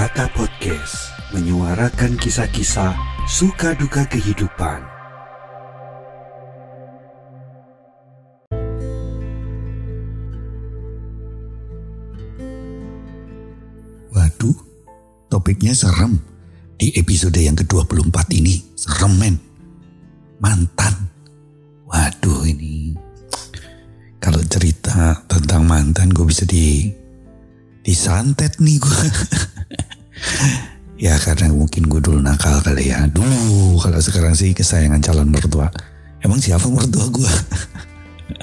Kata Podcast menyuarakan kisah-kisah suka duka kehidupan. Waduh, topiknya serem. Di episode yang ke-24 ini, serem men. Mantan. Waduh ini, kalau cerita tentang mantan gue bisa di disantet nih gue. ya karena mungkin gue dulu nakal kali ya. Dulu kalau sekarang sih kesayangan calon mertua. Emang siapa mertua gue?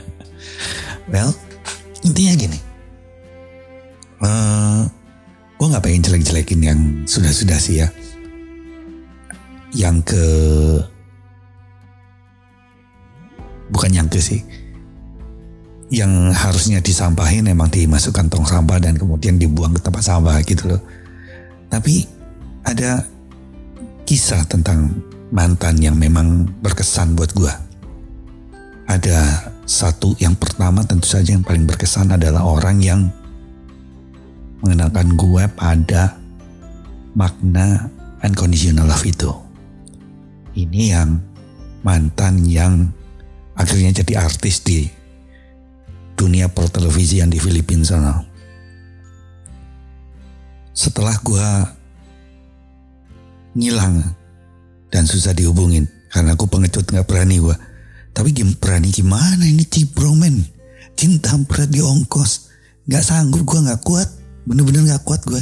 well, intinya gini. Uh, gue nggak pengen jelek-jelekin yang sudah-sudah sih ya. Yang ke bukan yang ke sih. Yang harusnya disampahin emang dimasukkan tong sampah dan kemudian dibuang ke tempat sampah gitu loh. Tapi ada kisah tentang mantan yang memang berkesan buat gue. Ada satu yang pertama tentu saja yang paling berkesan adalah orang yang mengenalkan gue pada makna unconditional love itu. Ini yang mantan yang akhirnya jadi artis di dunia pertelevisian di Filipina sana. Setelah gue ngilang dan susah dihubungin karena aku pengecut nggak berani gue. Tapi berani gimana ini cibro men. Cinta berat di ongkos. Gak sanggup gue gak kuat. Bener-bener gak kuat gue.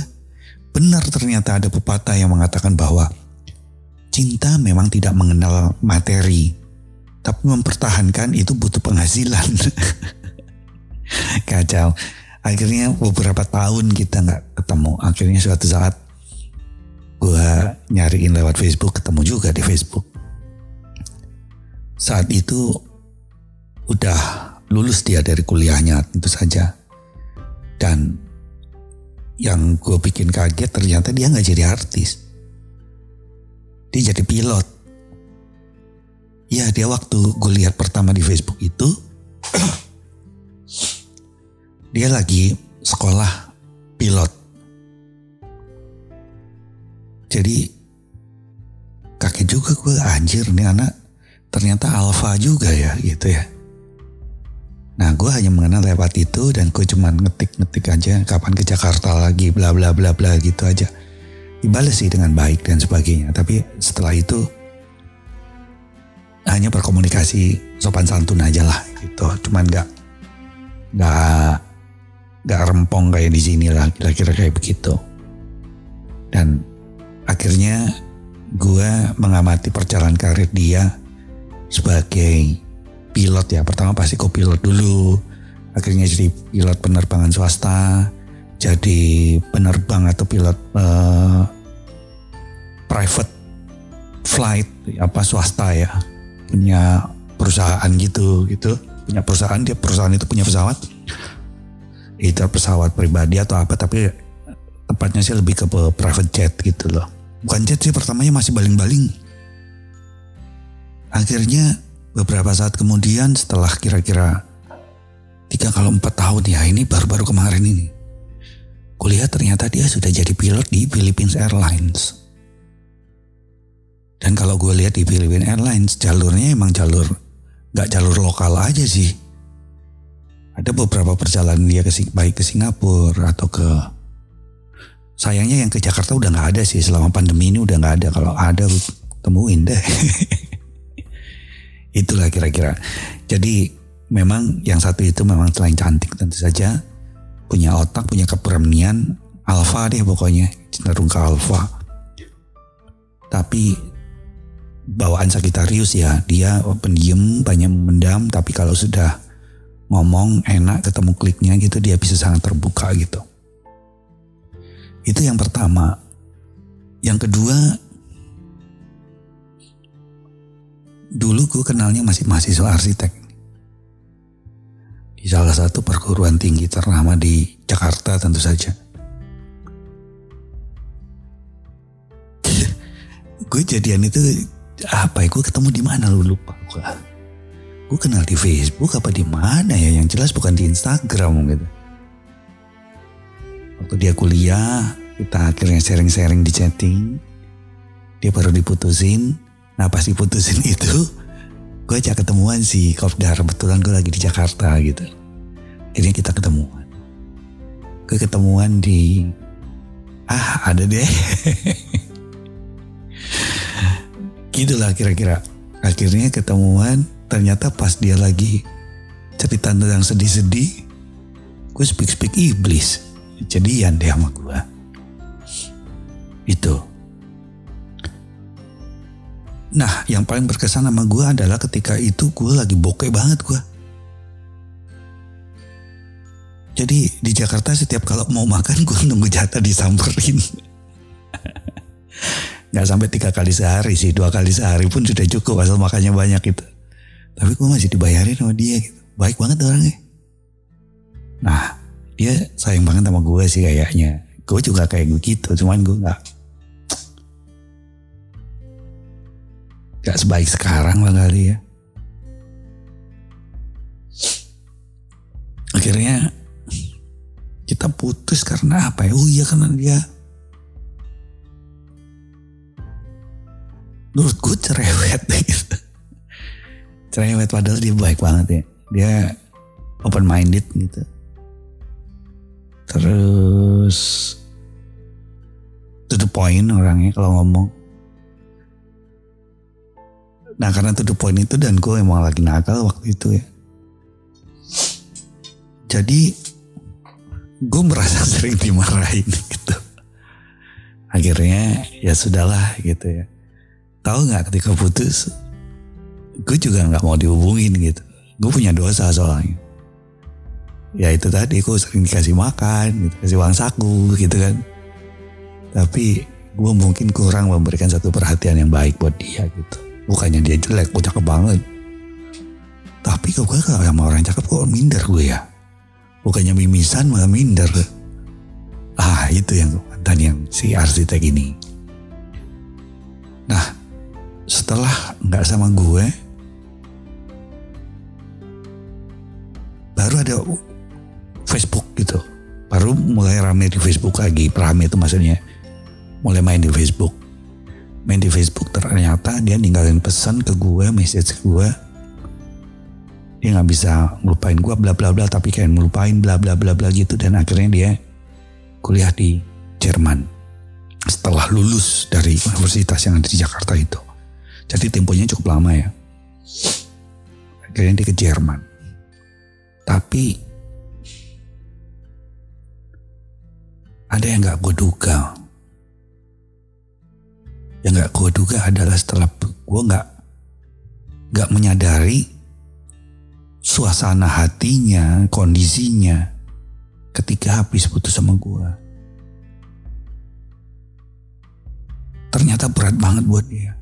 Benar ternyata ada pepatah yang mengatakan bahwa cinta memang tidak mengenal materi. Tapi mempertahankan itu butuh penghasilan. Kacau. Akhirnya beberapa tahun kita gak ketemu. Akhirnya suatu saat gue nyariin lewat Facebook ketemu juga di Facebook saat itu udah lulus dia dari kuliahnya tentu saja. Dan yang gue bikin kaget ternyata dia nggak jadi artis. Dia jadi pilot. Ya dia waktu gue lihat pertama di Facebook itu dia lagi sekolah pilot. Jadi kaget juga gue anjir nih anak ternyata alfa juga ya gitu ya. Nah gue hanya mengenal lewat itu dan gue cuma ngetik-ngetik aja kapan ke Jakarta lagi bla bla bla bla gitu aja. Dibalas sih dengan baik dan sebagainya. Tapi setelah itu hanya berkomunikasi sopan santun aja lah gitu. Cuman gak gak gak rempong kayak di sini lah kira-kira kayak begitu. Dan akhirnya gue mengamati perjalanan karir dia sebagai pilot ya. Pertama pasti pilot dulu akhirnya jadi pilot penerbangan swasta jadi penerbang atau pilot uh, private flight apa swasta ya. Punya perusahaan gitu gitu. Punya perusahaan dia perusahaan itu punya pesawat itu pesawat pribadi atau apa tapi tepatnya sih lebih ke private jet gitu loh bukan jet sih pertamanya masih baling-baling Akhirnya beberapa saat kemudian setelah kira-kira tiga kalau empat tahun ya ini baru-baru kemarin ini. Kulihat ternyata dia sudah jadi pilot di Philippines Airlines. Dan kalau gue lihat di Philippines Airlines jalurnya emang jalur gak jalur lokal aja sih. Ada beberapa perjalanan dia ke baik ke Singapura atau ke sayangnya yang ke Jakarta udah nggak ada sih selama pandemi ini udah nggak ada. Kalau ada temuin deh. Itulah kira-kira. Jadi memang yang satu itu memang selain cantik tentu saja punya otak, punya keberanian, alfa deh pokoknya cenderung ke alfa. Tapi bawaan Sagitarius ya, dia pendiam, banyak mendam, tapi kalau sudah ngomong enak ketemu kliknya gitu dia bisa sangat terbuka gitu. Itu yang pertama. Yang kedua Dulu gue kenalnya masih mahasiswa arsitek. Di salah satu perguruan tinggi ternama di Jakarta tentu saja. gue jadian itu apa ya? Gue ketemu di mana lu lupa gue. Gue kenal di Facebook apa di mana ya? Yang jelas bukan di Instagram gitu. Waktu dia kuliah, kita akhirnya sharing-sharing di chatting. Dia baru diputusin. Nah pas diputusin itu, gue ajak ketemuan si Kopdar. Kebetulan gue lagi di Jakarta gitu. Akhirnya kita ketemuan. Gue ketemuan di... Ah ada deh. Gitulah kira-kira. Akhirnya ketemuan, ternyata pas dia lagi cerita tentang sedih-sedih, gue speak-speak iblis. Jadian deh sama gue. Itu. Nah yang paling berkesan sama gue adalah ketika itu gue lagi bokeh banget gue. Jadi di Jakarta setiap kalau mau makan gue nunggu jatah disamperin. Gak sampai tiga kali sehari sih, dua kali sehari pun sudah cukup asal makannya banyak gitu. Tapi gue masih dibayarin sama dia gitu. Baik banget orangnya. Nah dia sayang banget sama gue sih kayaknya. Gue juga kayak begitu, cuman gue gak Gak sebaik sekarang lah kali ya. Akhirnya kita putus karena apa ya? Oh iya karena dia menurut gue cerewet gitu. Cerewet padahal dia baik banget ya. Dia open minded gitu. Terus to the point orangnya kalau ngomong Nah karena to the point itu dan gue emang lagi nakal waktu itu ya. Jadi gue merasa sering dimarahin gitu. Akhirnya ya sudahlah gitu ya. Tahu nggak ketika putus, gue juga nggak mau dihubungin gitu. Gue punya dosa soalnya. Ya itu tadi gue sering dikasih makan, gitu, kasih uang saku gitu kan. Tapi gue mungkin kurang memberikan satu perhatian yang baik buat dia gitu. Bukannya dia jelek, gue cakep banget. Tapi kok gue kalau sama orang cakep kok minder gue ya. Bukannya mimisan malah minder. Ah itu yang dan yang si arsitek ini. Nah setelah nggak sama gue, ada Facebook gitu. Baru mulai rame di Facebook lagi. Rame itu maksudnya mulai main di Facebook main di Facebook ternyata dia ninggalin pesan ke gue, message ke gue. Dia nggak bisa ngelupain gue bla bla bla tapi kayak ngelupain bla bla bla bla gitu dan akhirnya dia kuliah di Jerman setelah lulus dari universitas yang ada di Jakarta itu. Jadi temponya cukup lama ya. Akhirnya dia ke Jerman. Tapi ada yang gak gue duga yang gak gue duga adalah setelah gue gak gak menyadari suasana hatinya, kondisinya ketika habis putus sama gue. Ternyata berat banget buat dia.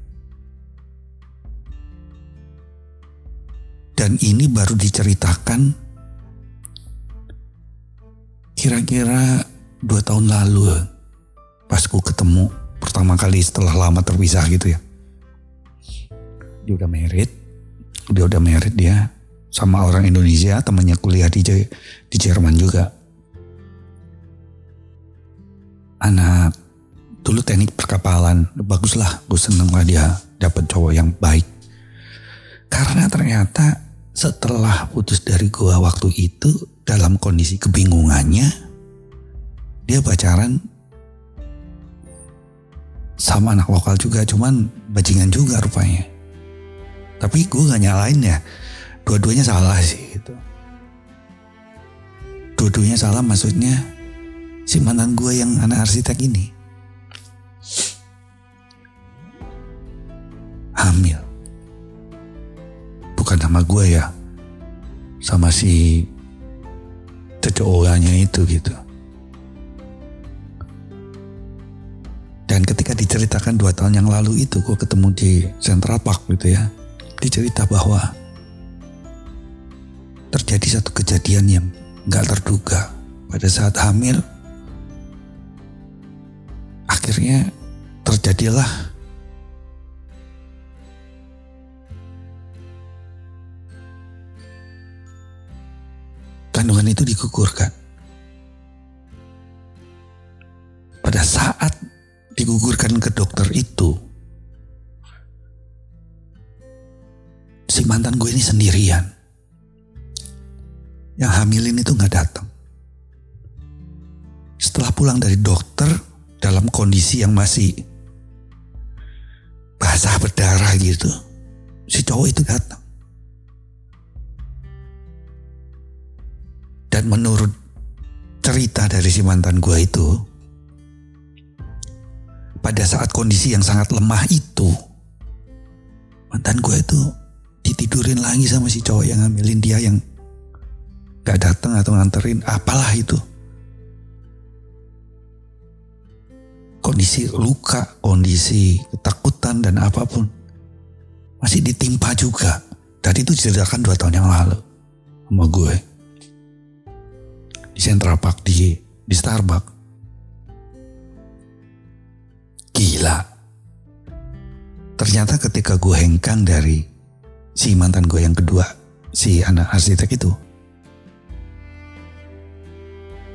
Dan ini baru diceritakan kira-kira dua tahun lalu pas gue ketemu pertama kali setelah lama terpisah gitu ya. Dia udah merit, dia udah merit dia sama orang Indonesia, temannya kuliah di di Jerman juga. Anak dulu teknik perkapalan, baguslah, gue seneng lah dia dapat cowok yang baik. Karena ternyata setelah putus dari gua waktu itu dalam kondisi kebingungannya, dia pacaran sama anak lokal juga cuman bajingan juga rupanya. Tapi gue gak nyalain ya dua-duanya salah sih gitu. Dua-duanya salah maksudnya si mantan gue yang anak arsitek ini. Hamil. Bukan sama gue ya sama si cecowanya itu gitu Dan ketika diceritakan dua tahun yang lalu itu gue ketemu di Central Park gitu ya. Dicerita bahwa terjadi satu kejadian yang gak terduga pada saat hamil. Akhirnya terjadilah itu digugurkan. Pada digugurkan ke dokter itu, si mantan gue ini sendirian. Yang hamilin itu nggak datang. Setelah pulang dari dokter dalam kondisi yang masih basah berdarah gitu, si cowok itu datang. Dan menurut cerita dari si mantan gue itu, pada saat kondisi yang sangat lemah itu, mantan gue itu ditidurin lagi sama si cowok yang ngambilin dia yang gak datang atau nganterin apalah itu. Kondisi luka, kondisi ketakutan dan apa pun masih ditimpa juga. Tadi itu diceritakan dua tahun yang lalu sama gue Central Park di di Starbucks. Gila. Ternyata ketika gue hengkang dari si mantan gue yang kedua, si anak arsitek itu,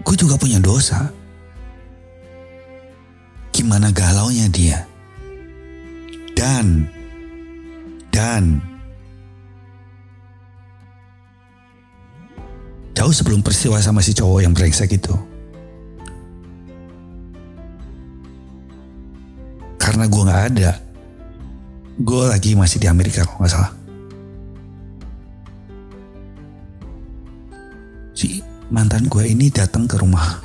gue juga punya dosa. Gimana galaunya dia. Dan, dan, jauh sebelum peristiwa sama si cowok yang brengsek itu. Karena gue gak ada, gue lagi masih di Amerika kalau gak salah. Si mantan gue ini datang ke rumah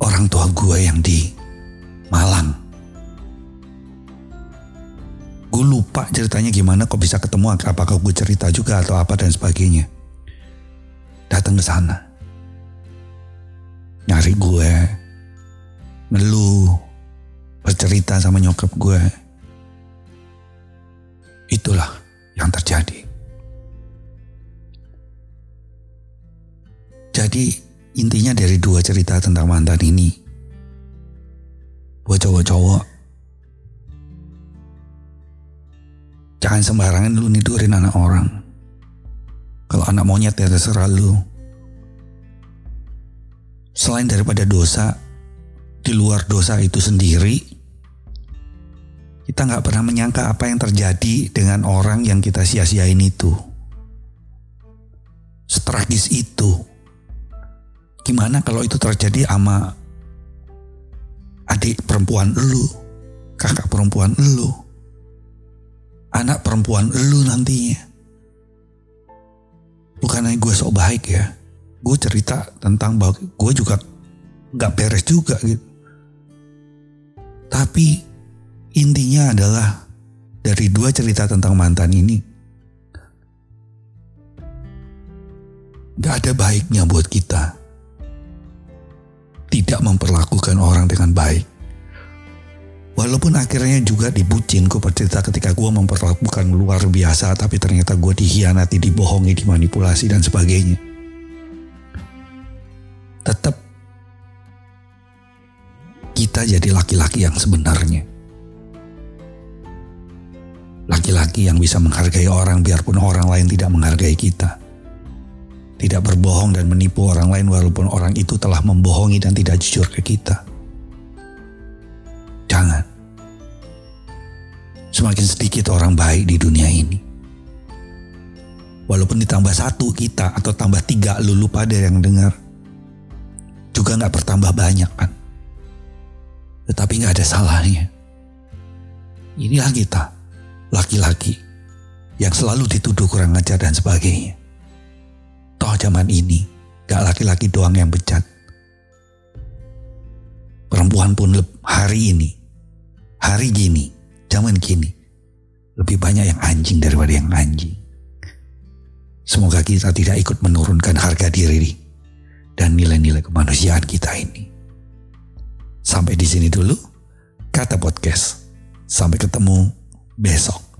orang tua gue yang di Malang. Gue lupa ceritanya gimana kok bisa ketemu apakah gue cerita juga atau apa dan sebagainya. Datang ke sana. Nyari gue. Ngeluh. Bercerita sama nyokap gue. Itulah yang terjadi. Jadi intinya dari dua cerita tentang mantan ini. Buat cowok-cowok. Jangan sembarangan lu nidurin anak orang. Kalau anak monyet ya terserah lu. Selain daripada dosa, di luar dosa itu sendiri, kita nggak pernah menyangka apa yang terjadi dengan orang yang kita sia-siain itu. Setragis itu. Gimana kalau itu terjadi sama adik perempuan lu, kakak perempuan lu, anak perempuan lu nantinya. Bukannya gue sok baik ya, gue cerita tentang bahwa gue juga gak beres juga gitu. Tapi intinya adalah dari dua cerita tentang mantan ini, gak ada baiknya buat kita tidak memperlakukan orang dengan baik. Walaupun akhirnya juga dibucin, gue bercerita ketika gue memperlakukan luar biasa, tapi ternyata gue dihianati, dibohongi, dimanipulasi, dan sebagainya. Tetap kita jadi laki-laki yang sebenarnya. Laki-laki yang bisa menghargai orang biarpun orang lain tidak menghargai kita tidak berbohong dan menipu orang lain walaupun orang itu telah membohongi dan tidak jujur ke kita. Jangan. Semakin sedikit orang baik di dunia ini. Walaupun ditambah satu kita atau tambah tiga lulu pada yang dengar. Juga nggak bertambah banyak kan. Tetapi nggak ada salahnya. Inilah kita, laki-laki yang selalu dituduh kurang ajar dan sebagainya. Toh zaman ini gak laki-laki doang yang bejat. Perempuan pun hari ini, hari gini, zaman gini, lebih banyak yang anjing daripada yang anjing. Semoga kita tidak ikut menurunkan harga diri dan nilai-nilai kemanusiaan kita ini. Sampai di sini dulu, kata podcast. Sampai ketemu besok.